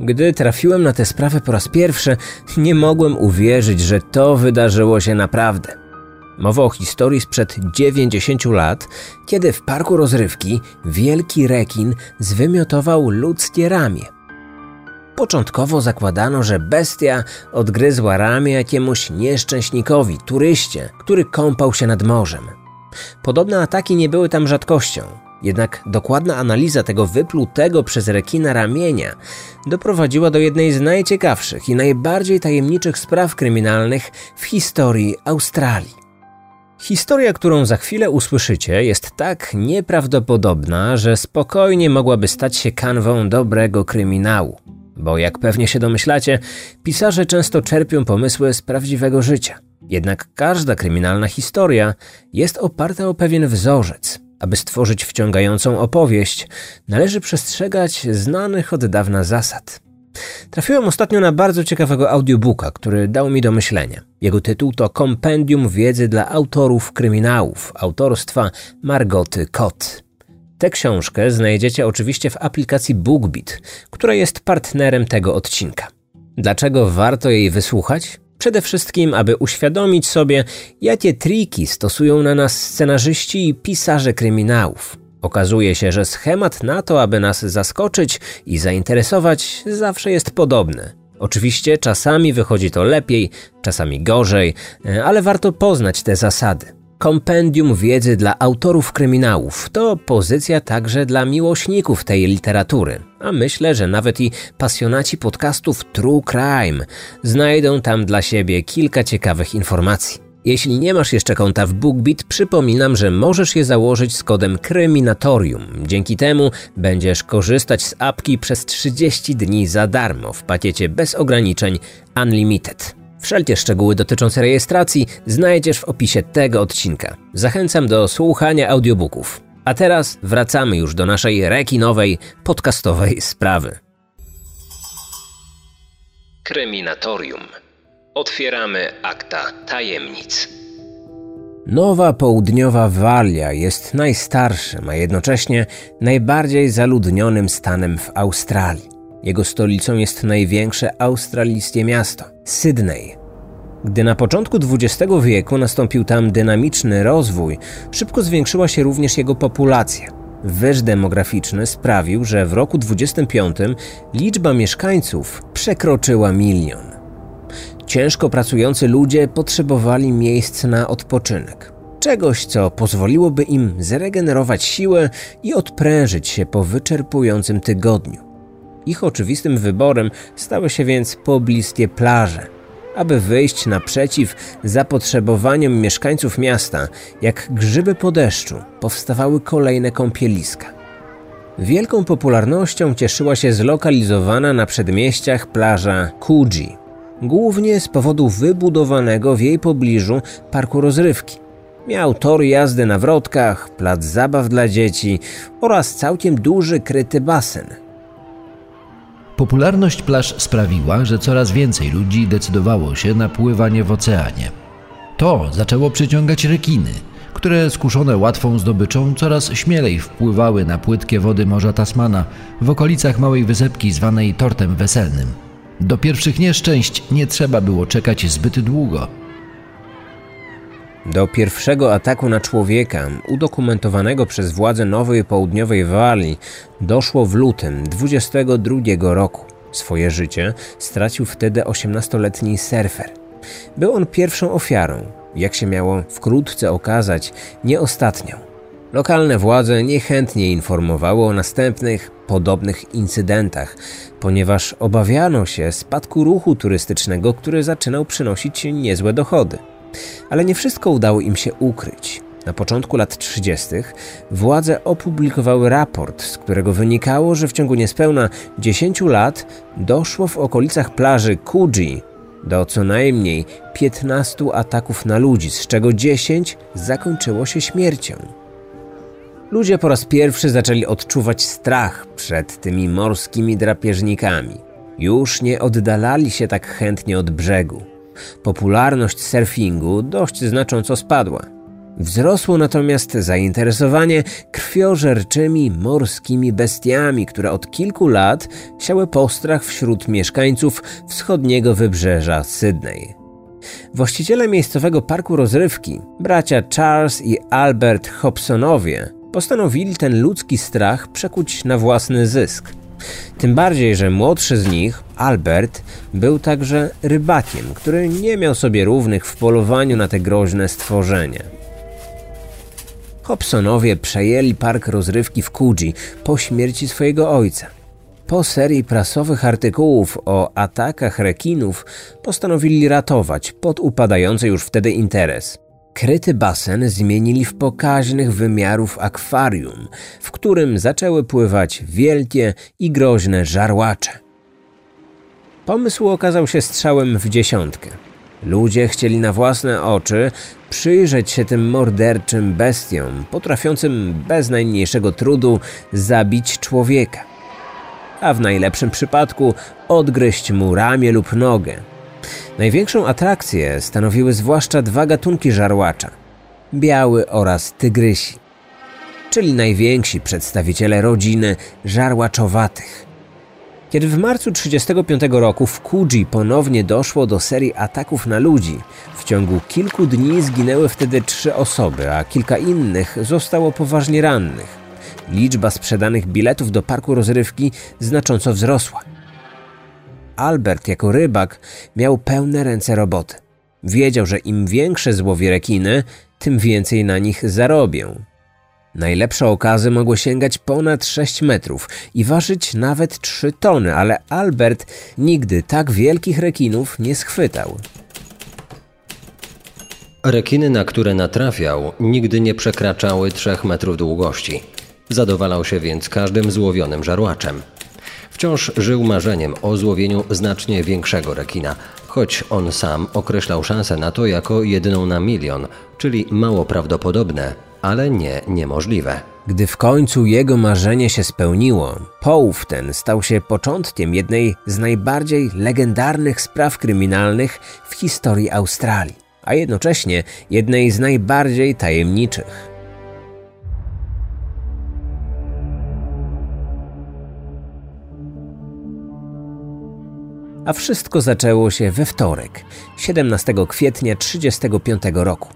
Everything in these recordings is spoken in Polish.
Gdy trafiłem na tę sprawę po raz pierwszy, nie mogłem uwierzyć, że to wydarzyło się naprawdę. Mowa o historii sprzed 90 lat, kiedy w parku rozrywki wielki rekin zwymiotował ludzkie ramię. Początkowo zakładano, że bestia odgryzła ramię jakiemuś nieszczęśnikowi, turyście, który kąpał się nad morzem. Podobne ataki nie były tam rzadkością. Jednak dokładna analiza tego wyplutego przez rekina ramienia doprowadziła do jednej z najciekawszych i najbardziej tajemniczych spraw kryminalnych w historii Australii. Historia, którą za chwilę usłyszycie, jest tak nieprawdopodobna, że spokojnie mogłaby stać się kanwą dobrego kryminału. Bo jak pewnie się domyślacie, pisarze często czerpią pomysły z prawdziwego życia. Jednak każda kryminalna historia jest oparta o pewien wzorzec. Aby stworzyć wciągającą opowieść, należy przestrzegać znanych od dawna zasad. Trafiłem ostatnio na bardzo ciekawego audiobooka, który dał mi do myślenia. Jego tytuł to Kompendium wiedzy dla autorów kryminałów autorstwa Margoty Kot. Tę książkę znajdziecie oczywiście w aplikacji BookBeat, która jest partnerem tego odcinka. Dlaczego warto jej wysłuchać? Przede wszystkim, aby uświadomić sobie, jakie triki stosują na nas scenarzyści i pisarze kryminałów. Okazuje się, że schemat na to, aby nas zaskoczyć i zainteresować, zawsze jest podobny. Oczywiście czasami wychodzi to lepiej, czasami gorzej, ale warto poznać te zasady. Kompendium wiedzy dla autorów kryminałów to pozycja także dla miłośników tej literatury, a myślę, że nawet i pasjonaci podcastów True Crime znajdą tam dla siebie kilka ciekawych informacji. Jeśli nie masz jeszcze konta w BookBeat, przypominam, że możesz je założyć z kodem Kryminatorium. Dzięki temu będziesz korzystać z apki przez 30 dni za darmo w pakiecie bez ograniczeń Unlimited. Wszelkie szczegóły dotyczące rejestracji znajdziesz w opisie tego odcinka. Zachęcam do słuchania audiobooków. A teraz wracamy już do naszej rekinowej, podcastowej sprawy. Kryminatorium. Otwieramy akta tajemnic. Nowa Południowa Walia jest najstarszym, a jednocześnie najbardziej zaludnionym stanem w Australii. Jego stolicą jest największe australijskie miasto Sydney. Gdy na początku XX wieku nastąpił tam dynamiczny rozwój, szybko zwiększyła się również jego populacja. Wyż demograficzny sprawił, że w roku 25 liczba mieszkańców przekroczyła milion. Ciężko pracujący ludzie potrzebowali miejsc na odpoczynek. Czegoś, co pozwoliłoby im zregenerować siłę i odprężyć się po wyczerpującym tygodniu. Ich oczywistym wyborem stały się więc pobliskie plaże. Aby wyjść naprzeciw zapotrzebowaniom mieszkańców miasta, jak grzyby po deszczu, powstawały kolejne kąpieliska. Wielką popularnością cieszyła się zlokalizowana na przedmieściach plaża Coogee, głównie z powodu wybudowanego w jej pobliżu parku rozrywki. Miał tor jazdy na wrotkach, plac zabaw dla dzieci oraz całkiem duży kryty basen – Popularność plaż sprawiła, że coraz więcej ludzi decydowało się na pływanie w oceanie. To zaczęło przyciągać rekiny, które skuszone łatwą zdobyczą coraz śmielej wpływały na płytkie wody Morza Tasmana w okolicach małej wysepki zwanej Tortem Weselnym. Do pierwszych nieszczęść nie trzeba było czekać zbyt długo. Do pierwszego ataku na człowieka, udokumentowanego przez władze Nowej Południowej Walii, doszło w lutym 22 roku. Swoje życie stracił wtedy 18-letni surfer. Był on pierwszą ofiarą, jak się miało wkrótce okazać, nie ostatnią. Lokalne władze niechętnie informowały o następnych, podobnych incydentach, ponieważ obawiano się spadku ruchu turystycznego, który zaczynał przynosić niezłe dochody. Ale nie wszystko udało im się ukryć. Na początku lat 30. władze opublikowały raport, z którego wynikało, że w ciągu niespełna 10 lat doszło w okolicach plaży Coogee do co najmniej 15 ataków na ludzi, z czego 10 zakończyło się śmiercią. Ludzie po raz pierwszy zaczęli odczuwać strach przed tymi morskimi drapieżnikami. Już nie oddalali się tak chętnie od brzegu popularność surfingu dość znacząco spadła. Wzrosło natomiast zainteresowanie krwiożerczymi morskimi bestiami, które od kilku lat siały postrach wśród mieszkańców wschodniego wybrzeża Sydney. Właściciele miejscowego parku rozrywki, bracia Charles i Albert Hobsonowie, postanowili ten ludzki strach przekuć na własny zysk. Tym bardziej, że młodszy z nich, Albert, był także rybakiem, który nie miał sobie równych w polowaniu na te groźne stworzenia. Hobsonowie przejęli park rozrywki w Coogee po śmierci swojego ojca. Po serii prasowych artykułów o atakach rekinów postanowili ratować podupadający już wtedy interes. Kryty basen zmienili w pokaźnych wymiarów akwarium, w którym zaczęły pływać wielkie i groźne żarłacze. Pomysł okazał się strzałem w dziesiątkę. Ludzie chcieli na własne oczy przyjrzeć się tym morderczym bestiom, potrafiącym bez najmniejszego trudu zabić człowieka, a w najlepszym przypadku odgryźć mu ramię lub nogę. Największą atrakcję stanowiły zwłaszcza dwa gatunki żarłacza biały oraz tygrysi, czyli najwięksi przedstawiciele rodziny żarłaczowatych. Kiedy w marcu 1935 roku w Kuji ponownie doszło do serii ataków na ludzi, w ciągu kilku dni zginęły wtedy trzy osoby, a kilka innych zostało poważnie rannych. Liczba sprzedanych biletów do parku rozrywki znacząco wzrosła. Albert jako rybak miał pełne ręce roboty. Wiedział, że im większe złowi rekiny, tym więcej na nich zarobię. Najlepsze okazy mogły sięgać ponad 6 metrów i ważyć nawet 3 tony, ale Albert nigdy tak wielkich rekinów nie schwytał. Rekiny, na które natrafiał, nigdy nie przekraczały 3 metrów długości. Zadowalał się więc każdym złowionym żarłaczem. Wciąż żył marzeniem o złowieniu znacznie większego rekina, choć on sam określał szansę na to jako jedyną na milion, czyli mało prawdopodobne, ale nie niemożliwe. Gdy w końcu jego marzenie się spełniło, połów ten stał się początkiem jednej z najbardziej legendarnych spraw kryminalnych w historii Australii, a jednocześnie jednej z najbardziej tajemniczych. A wszystko zaczęło się we wtorek, 17 kwietnia 1935 roku.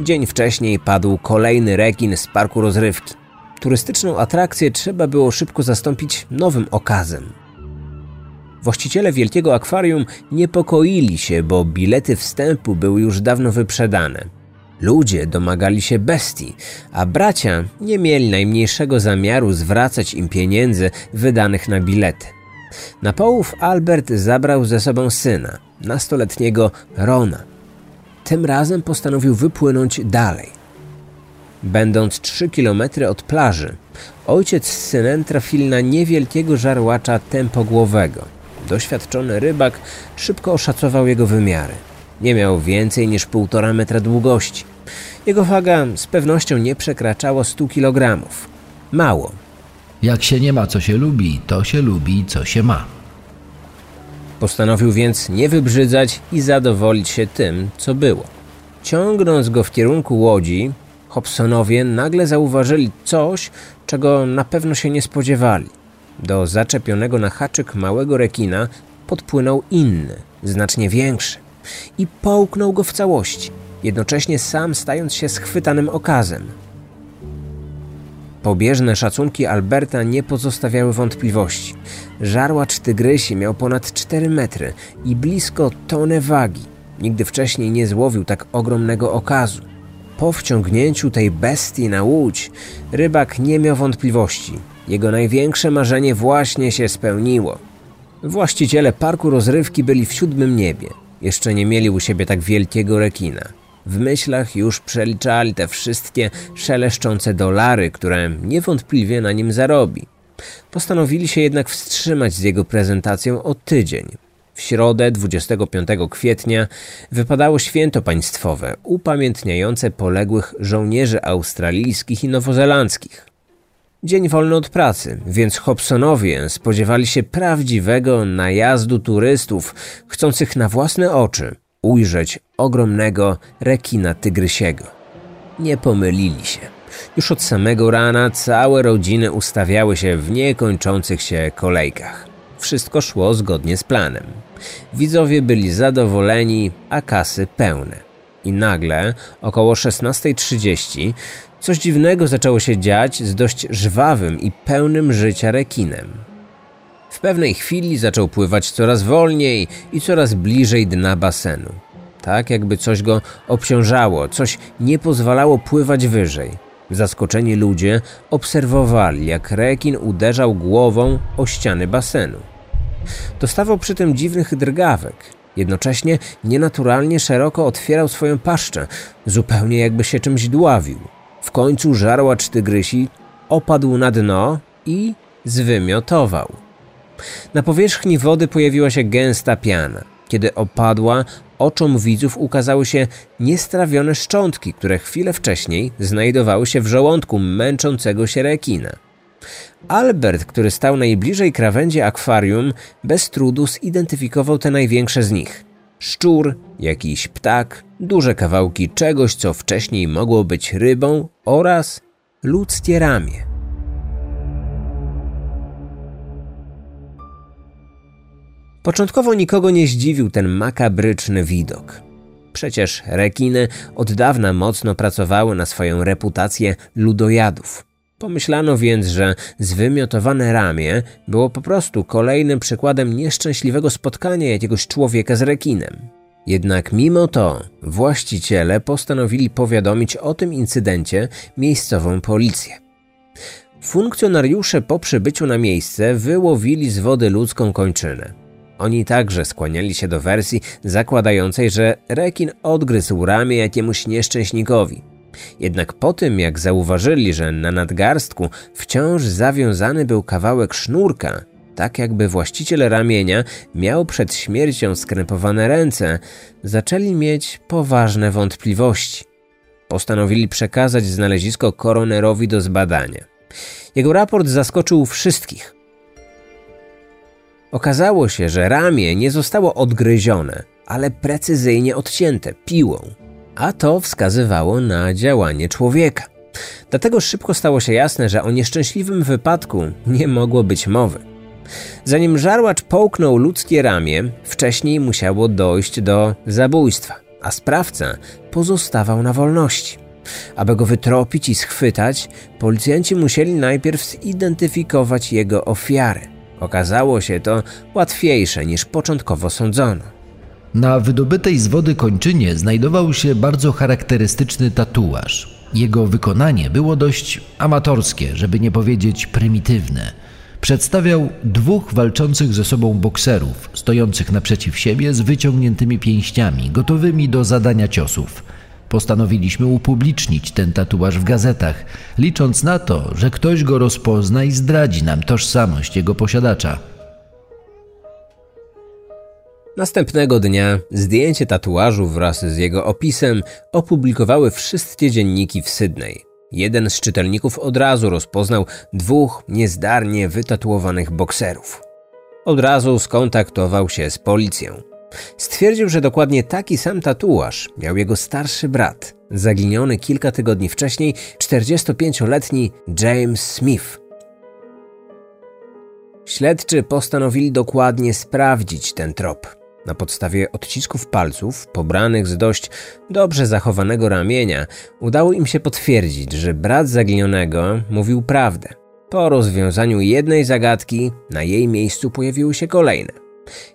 Dzień wcześniej padł kolejny rekin z parku rozrywki. Turystyczną atrakcję trzeba było szybko zastąpić nowym okazem. Właściciele wielkiego akwarium niepokoili się, bo bilety wstępu były już dawno wyprzedane. Ludzie domagali się bestii, a bracia nie mieli najmniejszego zamiaru zwracać im pieniędzy wydanych na bilety. Na połów Albert zabrał ze sobą syna, nastoletniego Rona. Tym razem postanowił wypłynąć dalej. Będąc 3 kilometry od plaży, ojciec z synem trafili na niewielkiego żarłacza tempogłowego. Doświadczony rybak szybko oszacował jego wymiary. Nie miał więcej niż półtora metra długości. Jego waga z pewnością nie przekraczała 100 kg. Mało. Jak się nie ma co się lubi, to się lubi co się ma. Postanowił więc nie wybrzydzać i zadowolić się tym, co było. Ciągnąc go w kierunku łodzi, Hobsonowie nagle zauważyli coś, czego na pewno się nie spodziewali. Do zaczepionego na haczyk małego rekina podpłynął inny, znacznie większy i połknął go w całości, jednocześnie sam stając się schwytanym okazem. Pobieżne szacunki Alberta nie pozostawiały wątpliwości. Żarłacz tygrysi miał ponad 4 metry i blisko tonę wagi. Nigdy wcześniej nie złowił tak ogromnego okazu. Po wciągnięciu tej bestii na łódź, rybak nie miał wątpliwości. Jego największe marzenie właśnie się spełniło. Właściciele parku rozrywki byli w siódmym niebie. Jeszcze nie mieli u siebie tak wielkiego rekina. W myślach już przeliczali te wszystkie szeleszczące dolary, które niewątpliwie na nim zarobi. Postanowili się jednak wstrzymać z jego prezentacją o tydzień. W środę 25 kwietnia wypadało święto państwowe upamiętniające poległych żołnierzy australijskich i nowozelandzkich. Dzień wolny od pracy, więc Hobsonowie spodziewali się prawdziwego najazdu turystów chcących na własne oczy ujrzeć ogromnego rekina tygrysiego. nie pomylili się. Już od samego rana całe rodziny ustawiały się w niekończących się kolejkach. Wszystko szło zgodnie z planem. Widzowie byli zadowoleni, a kasy pełne. I nagle, około 16.30, coś dziwnego zaczęło się dziać z dość żwawym i pełnym życia rekinem. W pewnej chwili zaczął pływać coraz wolniej i coraz bliżej dna basenu. Tak jakby coś go obciążało, coś nie pozwalało pływać wyżej. Zaskoczeni ludzie obserwowali, jak rekin uderzał głową o ściany basenu. Dostawał przy tym dziwnych drgawek. Jednocześnie nienaturalnie szeroko otwierał swoją paszczę, zupełnie jakby się czymś dławił. W końcu żarłacz tygrysi opadł na dno i zwymiotował. Na powierzchni wody pojawiła się gęsta piana. Kiedy opadła, oczom widzów ukazały się niestrawione szczątki, które chwilę wcześniej znajdowały się w żołądku męczącego się rekina. Albert, który stał najbliżej krawędzi akwarium, bez trudu zidentyfikował te największe z nich. Szczur, jakiś ptak, duże kawałki czegoś, co wcześniej mogło być rybą oraz ludzkie ramię. Początkowo nikogo nie zdziwił ten makabryczny widok. Przecież rekiny od dawna mocno pracowały na swoją reputację ludojadów. Pomyślano więc, że zwymiotowane ramię było po prostu kolejnym przykładem nieszczęśliwego spotkania jakiegoś człowieka z rekinem. Jednak mimo to właściciele postanowili powiadomić o tym incydencie miejscową policję. Funkcjonariusze po przybyciu na miejsce wyłowili z wody ludzką kończynę. Oni także skłaniali się do wersji zakładającej, że rekin odgryzł ramię jakiemuś nieszczęśnikowi. Jednak po tym, jak zauważyli, że na nadgarstku wciąż zawiązany był kawałek sznurka, tak jakby właściciel ramienia miał przed śmiercią skrępowane ręce, zaczęli mieć poważne wątpliwości. Postanowili przekazać znalezisko koronerowi do zbadania. Jego raport zaskoczył wszystkich. Okazało się, że ramię nie zostało odgryzione, ale precyzyjnie odcięte piłą a to wskazywało na działanie człowieka. Dlatego szybko stało się jasne, że o nieszczęśliwym wypadku nie mogło być mowy. Zanim żarłacz połknął ludzkie ramię, wcześniej musiało dojść do zabójstwa, a sprawca pozostawał na wolności. Aby go wytropić i schwytać, policjanci musieli najpierw zidentyfikować jego ofiarę. Okazało się to łatwiejsze niż początkowo sądzono. Na wydobytej z wody kończynie znajdował się bardzo charakterystyczny tatuaż. Jego wykonanie było dość amatorskie, żeby nie powiedzieć prymitywne. Przedstawiał dwóch walczących ze sobą bokserów, stojących naprzeciw siebie z wyciągniętymi pięściami, gotowymi do zadania ciosów. Postanowiliśmy upublicznić ten tatuaż w gazetach, licząc na to, że ktoś go rozpozna i zdradzi nam tożsamość jego posiadacza. Następnego dnia zdjęcie tatuażu wraz z jego opisem opublikowały wszystkie dzienniki w Sydney. Jeden z czytelników od razu rozpoznał dwóch niezdarnie wytatuowanych bokserów. Od razu skontaktował się z policją. Stwierdził, że dokładnie taki sam tatuaż miał jego starszy brat, zaginiony kilka tygodni wcześniej 45-letni James Smith. Śledczy postanowili dokładnie sprawdzić ten trop. Na podstawie odcisków palców, pobranych z dość dobrze zachowanego ramienia, udało im się potwierdzić, że brat zaginionego mówił prawdę. Po rozwiązaniu jednej zagadki, na jej miejscu pojawiły się kolejne.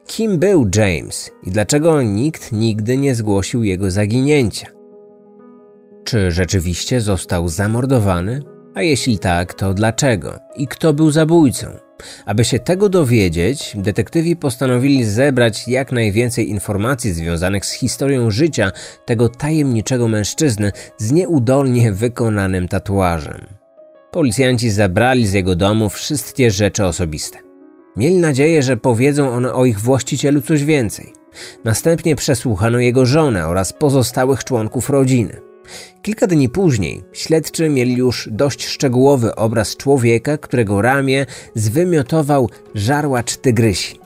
Kim był James i dlaczego nikt nigdy nie zgłosił jego zaginięcia? Czy rzeczywiście został zamordowany? A jeśli tak, to dlaczego? I kto był zabójcą? Aby się tego dowiedzieć, detektywi postanowili zebrać jak najwięcej informacji związanych z historią życia tego tajemniczego mężczyzny z nieudolnie wykonanym tatuażem. Policjanci zabrali z jego domu wszystkie rzeczy osobiste. Mieli nadzieję, że powiedzą one o ich właścicielu coś więcej. Następnie przesłuchano jego żonę oraz pozostałych członków rodziny. Kilka dni później śledczy mieli już dość szczegółowy obraz człowieka, którego ramię zwymiotował żarłacz tygrysi.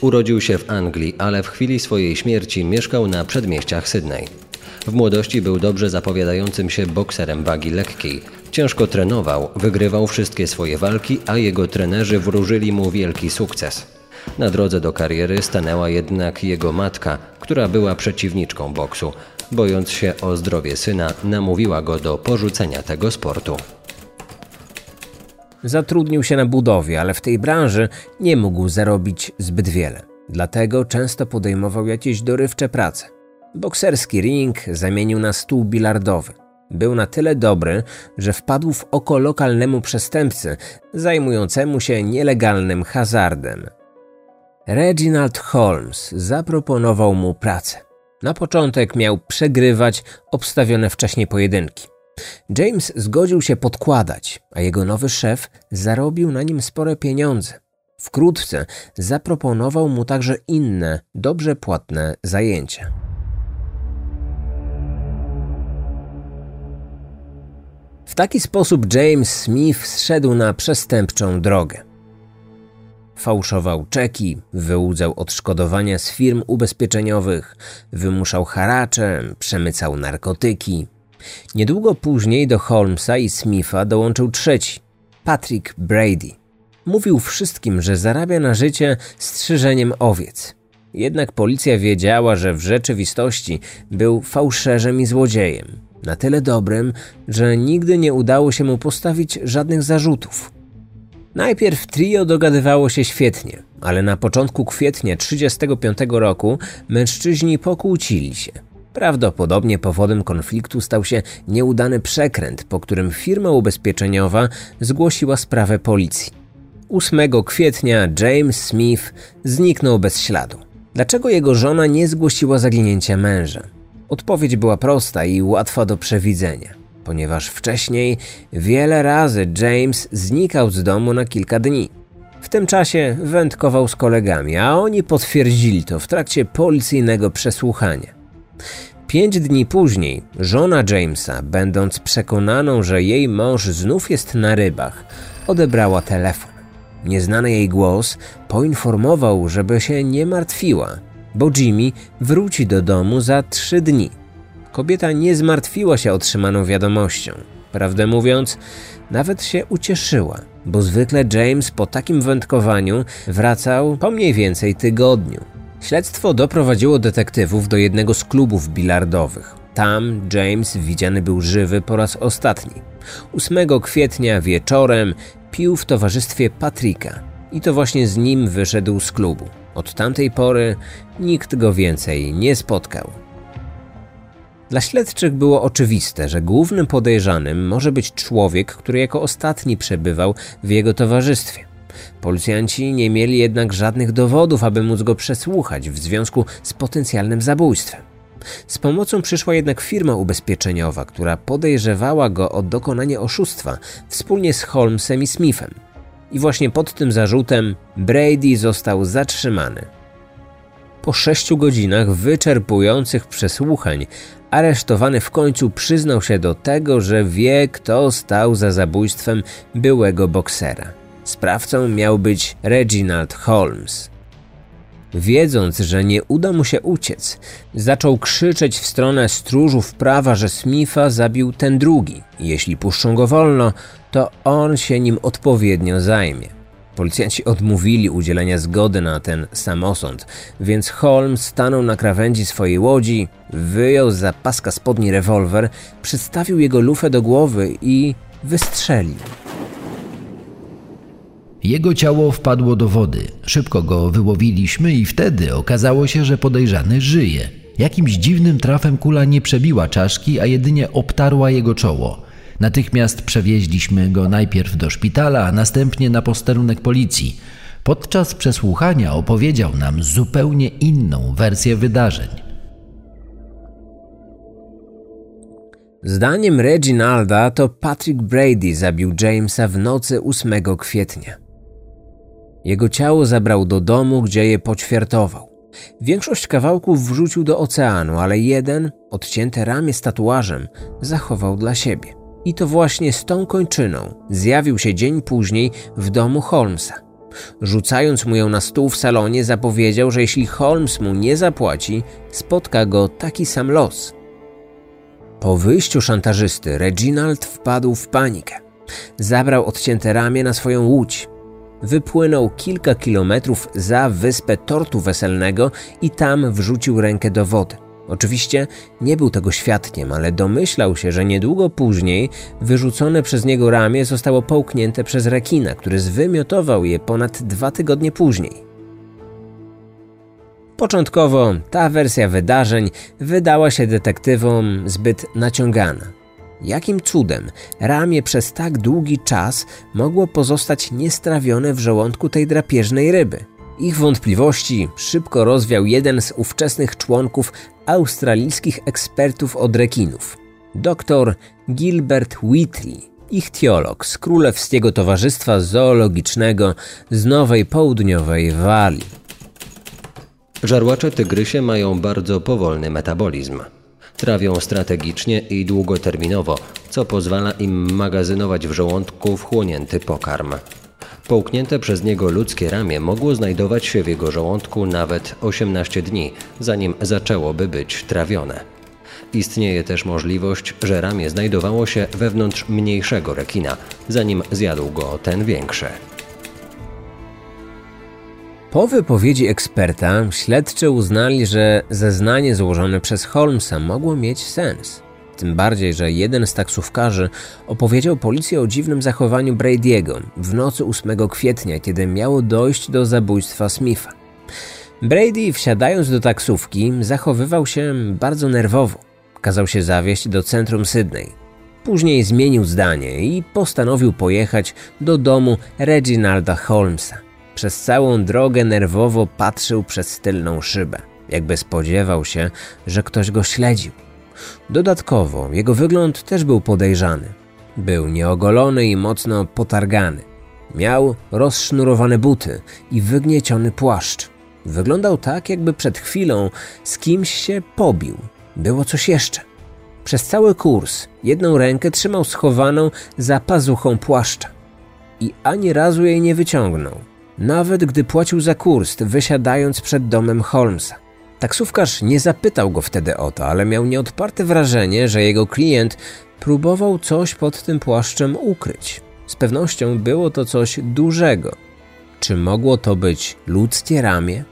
Urodził się w Anglii, ale w chwili swojej śmierci mieszkał na przedmieściach Sydney. W młodości był dobrze zapowiadającym się bokserem wagi lekkiej. Ciężko trenował, wygrywał wszystkie swoje walki, a jego trenerzy wróżyli mu wielki sukces. Na drodze do kariery stanęła jednak jego matka, która była przeciwniczką boksu. Bojąc się o zdrowie syna, namówiła go do porzucenia tego sportu. Zatrudnił się na budowie, ale w tej branży nie mógł zarobić zbyt wiele. Dlatego często podejmował jakieś dorywcze prace. Bokserski ring zamienił na stół bilardowy. Był na tyle dobry, że wpadł w oko lokalnemu przestępcy zajmującemu się nielegalnym hazardem. Reginald Holmes zaproponował mu pracę. Na początek miał przegrywać obstawione wcześniej pojedynki. James zgodził się podkładać, a jego nowy szef zarobił na nim spore pieniądze. Wkrótce zaproponował mu także inne, dobrze płatne zajęcia. W taki sposób James Smith zszedł na przestępczą drogę. Fałszował czeki, wyłudzał odszkodowania z firm ubezpieczeniowych, wymuszał haracze, przemycał narkotyki. Niedługo później do Holmesa i Smitha dołączył trzeci, Patrick Brady. Mówił wszystkim, że zarabia na życie strzyżeniem owiec. Jednak policja wiedziała, że w rzeczywistości był fałszerzem i złodziejem. Na tyle dobrym, że nigdy nie udało się mu postawić żadnych zarzutów. Najpierw trio dogadywało się świetnie, ale na początku kwietnia 1935 roku mężczyźni pokłócili się. Prawdopodobnie powodem konfliktu stał się nieudany przekręt, po którym firma ubezpieczeniowa zgłosiła sprawę policji. 8 kwietnia James Smith zniknął bez śladu. Dlaczego jego żona nie zgłosiła zaginięcia męża? Odpowiedź była prosta i łatwa do przewidzenia, ponieważ wcześniej wiele razy James znikał z domu na kilka dni. W tym czasie wędkował z kolegami, a oni potwierdzili to w trakcie policyjnego przesłuchania. Pięć dni później żona Jamesa, będąc przekonaną, że jej mąż znów jest na rybach, odebrała telefon. Nieznany jej głos poinformował, żeby się nie martwiła, bo Jimmy wróci do domu za trzy dni. Kobieta nie zmartwiła się otrzymaną wiadomością. Prawdę mówiąc, nawet się ucieszyła, bo zwykle James po takim wędkowaniu wracał po mniej więcej tygodniu. Śledztwo doprowadziło detektywów do jednego z klubów bilardowych. Tam James widziany był żywy po raz ostatni. 8 kwietnia wieczorem pił w towarzystwie Patricka i to właśnie z nim wyszedł z klubu. Od tamtej pory nikt go więcej nie spotkał. Dla śledczych było oczywiste, że głównym podejrzanym może być człowiek, który jako ostatni przebywał w jego towarzystwie. Policjanci nie mieli jednak żadnych dowodów, aby móc go przesłuchać w związku z potencjalnym zabójstwem. Z pomocą przyszła jednak firma ubezpieczeniowa, która podejrzewała go o dokonanie oszustwa wspólnie z Holmesem i Smithem. I właśnie pod tym zarzutem Brady został zatrzymany. Po sześciu godzinach wyczerpujących przesłuchań, aresztowany w końcu przyznał się do tego, że wie, kto stał za zabójstwem byłego boksera. Sprawcą miał być Reginald Holmes. Wiedząc, że nie uda mu się uciec, zaczął krzyczeć w stronę stróżów prawa, że Smitha zabił ten drugi. Jeśli puszczą go wolno, to on się nim odpowiednio zajmie. Policjanci odmówili udzielenia zgody na ten samosąd, więc Holmes stanął na krawędzi swojej łodzi, wyjął z paska spodni rewolwer, przystawił jego lufę do głowy i wystrzelił. Jego ciało wpadło do wody. Szybko go wyłowiliśmy i wtedy okazało się, że podejrzany żyje. Jakimś dziwnym trafem kula nie przebiła czaszki, a jedynie obtarła jego czoło. Natychmiast przewieźliśmy go najpierw do szpitala, a następnie na posterunek policji. Podczas przesłuchania opowiedział nam zupełnie inną wersję wydarzeń. Zdaniem Reginalda to Patrick Brady zabił Jamesa w nocy 8 kwietnia. Jego ciało zabrał do domu, gdzie je poćwiartował. Większość kawałków wrzucił do oceanu, ale jeden, odcięte ramię z tatuażem, zachował dla siebie. I to właśnie z tą kończyną zjawił się dzień później w domu Holmesa. Rzucając mu ją na stół w salonie, zapowiedział, że jeśli Holmes mu nie zapłaci, spotka go taki sam los. Po wyjściu szantażysty, Reginald wpadł w panikę. Zabrał odcięte ramię na swoją łódź. Wypłynął kilka kilometrów za wyspę tortu weselnego i tam wrzucił rękę do wody. Oczywiście nie był tego świadkiem, ale domyślał się, że niedługo później wyrzucone przez niego ramię zostało połknięte przez rekina, który zwymiotował je ponad dwa tygodnie później. Początkowo ta wersja wydarzeń wydała się detektywom zbyt naciągana. Jakim cudem ramię przez tak długi czas mogło pozostać niestrawione w żołądku tej drapieżnej ryby? Ich wątpliwości szybko rozwiał jeden z ówczesnych członków australijskich ekspertów od rekinów, dr Gilbert Whitley, ichtiolog z Królewskiego Towarzystwa Zoologicznego z Nowej Południowej Walii. Żarłacze tygrysie mają bardzo powolny metabolizm. Trawią strategicznie i długoterminowo, co pozwala im magazynować w żołądku wchłonięty pokarm. Połknięte przez niego ludzkie ramię mogło znajdować się w jego żołądku nawet 18 dni, zanim zaczęłoby być trawione. Istnieje też możliwość, że ramię znajdowało się wewnątrz mniejszego rekina, zanim zjadł go ten większy. Po wypowiedzi eksperta śledczy uznali, że zeznanie złożone przez Holmesa mogło mieć sens. Tym bardziej, że jeden z taksówkarzy opowiedział policji o dziwnym zachowaniu Brady'ego w nocy 8 kwietnia, kiedy miało dojść do zabójstwa Smitha. Brady, wsiadając do taksówki, zachowywał się bardzo nerwowo. Kazał się zawieźć do centrum Sydney. Później zmienił zdanie i postanowił pojechać do domu Reginalda Holmesa. Przez całą drogę nerwowo patrzył przez tylną szybę, jakby spodziewał się, że ktoś go śledził. Dodatkowo jego wygląd też był podejrzany. Był nieogolony i mocno potargany. Miał rozsznurowane buty i wygnieciony płaszcz. Wyglądał tak, jakby przed chwilą z kimś się pobił. Było coś jeszcze. Przez cały kurs jedną rękę trzymał schowaną za pazuchą płaszcza i ani razu jej nie wyciągnął nawet gdy płacił za kurs, wysiadając przed domem Holmesa. Taksówkarz nie zapytał go wtedy o to, ale miał nieodparte wrażenie, że jego klient próbował coś pod tym płaszczem ukryć. Z pewnością było to coś dużego. Czy mogło to być ludzkie ramię?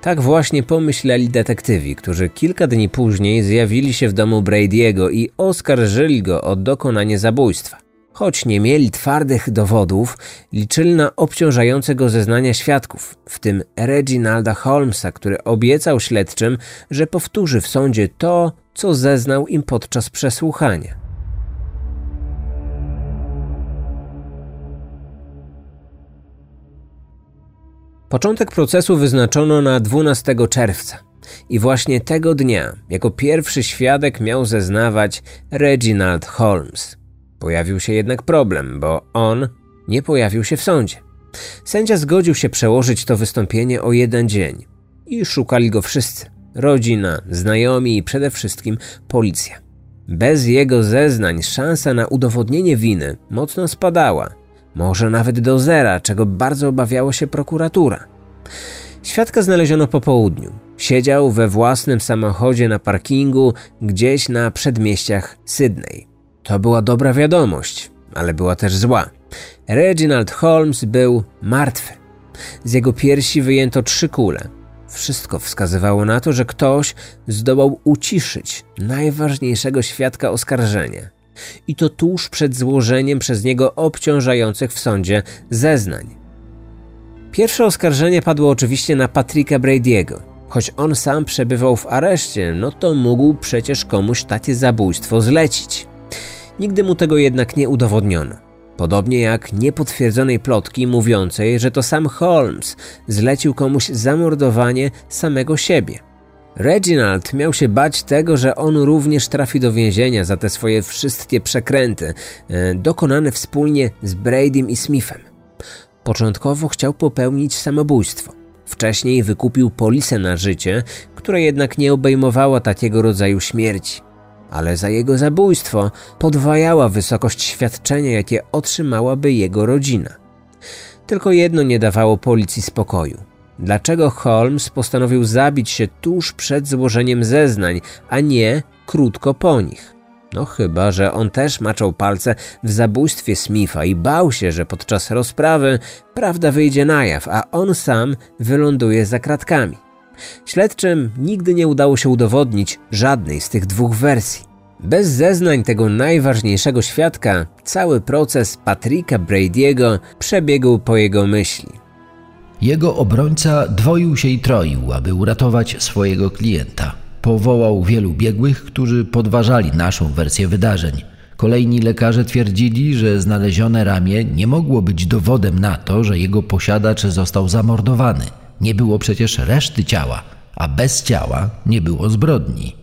Tak właśnie pomyśleli detektywi, którzy kilka dni później zjawili się w domu Brady'ego i oskarżyli go o dokonanie zabójstwa. Choć nie mieli twardych dowodów, liczyli na obciążające go zeznania świadków, w tym Reginalda Holmesa, który obiecał śledczym, że powtórzy w sądzie to, co zeznał im podczas przesłuchania. Początek procesu wyznaczono na 12 czerwca. I właśnie tego dnia, jako pierwszy świadek, miał zeznawać Reginald Holmes. Pojawił się jednak problem, bo on nie pojawił się w sądzie. Sędzia zgodził się przełożyć to wystąpienie o jeden dzień i szukali go wszyscy rodzina, znajomi i przede wszystkim policja. Bez jego zeznań szansa na udowodnienie winy mocno spadała, może nawet do zera, czego bardzo obawiała się prokuratura. Świadka znaleziono po południu. Siedział we własnym samochodzie na parkingu gdzieś na przedmieściach Sydney. To była dobra wiadomość, ale była też zła. Reginald Holmes był martwy. Z jego piersi wyjęto trzy kule. Wszystko wskazywało na to, że ktoś zdołał uciszyć najważniejszego świadka oskarżenia. I to tuż przed złożeniem przez niego obciążających w sądzie zeznań. Pierwsze oskarżenie padło oczywiście na Patricka Brady'ego. Choć on sam przebywał w areszcie, no to mógł przecież komuś takie zabójstwo zlecić. Nigdy mu tego jednak nie udowodniono. Podobnie jak niepotwierdzonej plotki mówiącej, że to sam Holmes zlecił komuś zamordowanie samego siebie. Reginald miał się bać tego, że on również trafi do więzienia za te swoje wszystkie przekręty, e, dokonane wspólnie z Bradym i Smithem. Początkowo chciał popełnić samobójstwo. Wcześniej wykupił polisę na życie, która jednak nie obejmowała takiego rodzaju śmierci ale za jego zabójstwo podwajała wysokość świadczenia, jakie otrzymałaby jego rodzina. Tylko jedno nie dawało policji spokoju. Dlaczego Holmes postanowił zabić się tuż przed złożeniem zeznań, a nie krótko po nich? No chyba, że on też maczał palce w zabójstwie Smitha i bał się, że podczas rozprawy prawda wyjdzie na jaw, a on sam wyląduje za kratkami. Śledczym nigdy nie udało się udowodnić żadnej z tych dwóch wersji. Bez zeznań tego najważniejszego świadka, cały proces Patricka Brady'ego przebiegł po jego myśli. Jego obrońca dwoił się i troił, aby uratować swojego klienta. Powołał wielu biegłych, którzy podważali naszą wersję wydarzeń. Kolejni lekarze twierdzili, że znalezione ramię nie mogło być dowodem na to, że jego posiadacz został zamordowany. Nie było przecież reszty ciała, a bez ciała nie było zbrodni.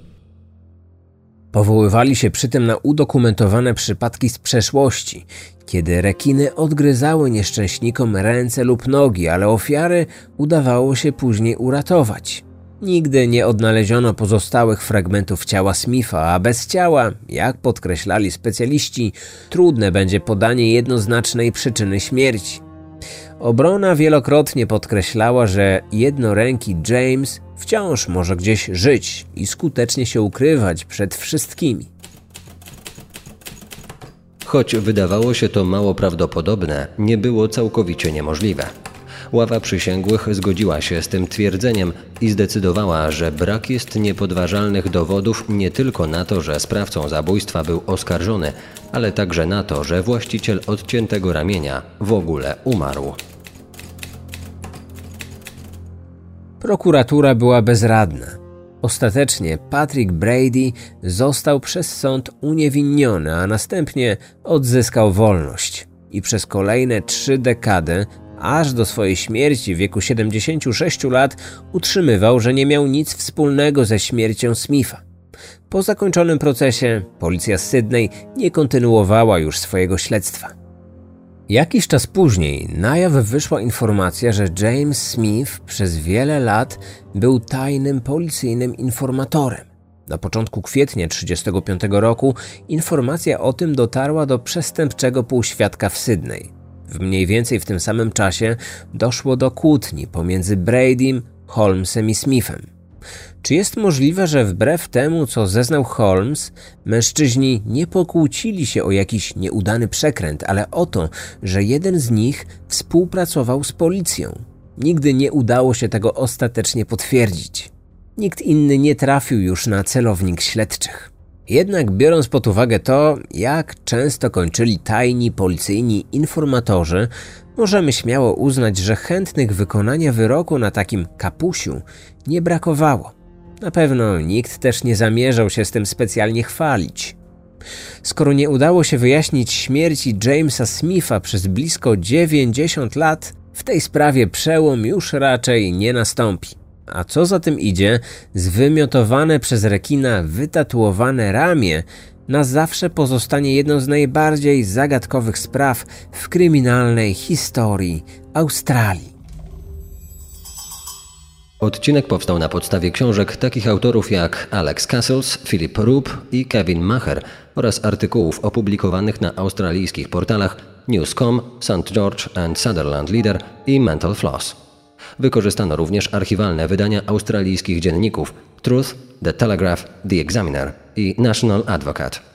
Powoływali się przy tym na udokumentowane przypadki z przeszłości, kiedy rekiny odgryzały nieszczęśnikom ręce lub nogi, ale ofiary udawało się później uratować. Nigdy nie odnaleziono pozostałych fragmentów ciała Smitha, a bez ciała, jak podkreślali specjaliści, trudne będzie podanie jednoznacznej przyczyny śmierci. Obrona wielokrotnie podkreślała, że jednoręki James wciąż może gdzieś żyć i skutecznie się ukrywać przed wszystkimi. Choć wydawało się to mało prawdopodobne, nie było całkowicie niemożliwe. Ława przysięgłych zgodziła się z tym twierdzeniem i zdecydowała, że brak jest niepodważalnych dowodów nie tylko na to, że sprawcą zabójstwa był oskarżony, ale także na to, że właściciel odciętego ramienia w ogóle umarł. Prokuratura była bezradna. Ostatecznie Patrick Brady został przez sąd uniewinniony, a następnie odzyskał wolność. I przez kolejne trzy dekady, aż do swojej śmierci w wieku 76 lat, utrzymywał, że nie miał nic wspólnego ze śmiercią Smitha. Po zakończonym procesie policja z Sydney nie kontynuowała już swojego śledztwa. Jakiś czas później na jaw wyszła informacja, że James Smith przez wiele lat był tajnym policyjnym informatorem. Na początku kwietnia 1935 roku informacja o tym dotarła do przestępczego półświadka w Sydney. W mniej więcej w tym samym czasie doszło do kłótni pomiędzy Bradym, Holmesem i Smithem. Czy jest możliwe, że wbrew temu, co zeznał Holmes, mężczyźni nie pokłócili się o jakiś nieudany przekręt, ale o to, że jeden z nich współpracował z policją? Nigdy nie udało się tego ostatecznie potwierdzić. Nikt inny nie trafił już na celownik śledczych. Jednak biorąc pod uwagę to, jak często kończyli tajni policyjni informatorzy, możemy śmiało uznać, że chętnych wykonania wyroku na takim kapusiu nie brakowało. Na pewno nikt też nie zamierzał się z tym specjalnie chwalić. Skoro nie udało się wyjaśnić śmierci Jamesa Smitha przez blisko 90 lat, w tej sprawie przełom już raczej nie nastąpi. A co za tym idzie, zwymiotowane przez rekina wytatuowane ramię na zawsze pozostanie jedną z najbardziej zagadkowych spraw w kryminalnej historii Australii. Odcinek powstał na podstawie książek takich autorów jak Alex Castles, Philip Roop i Kevin Macher oraz artykułów opublikowanych na australijskich portalach News.com, St. George and Sutherland Leader i Mental Floss. Wykorzystano również archiwalne wydania australijskich dzienników Truth, The Telegraph, The Examiner i National Advocate.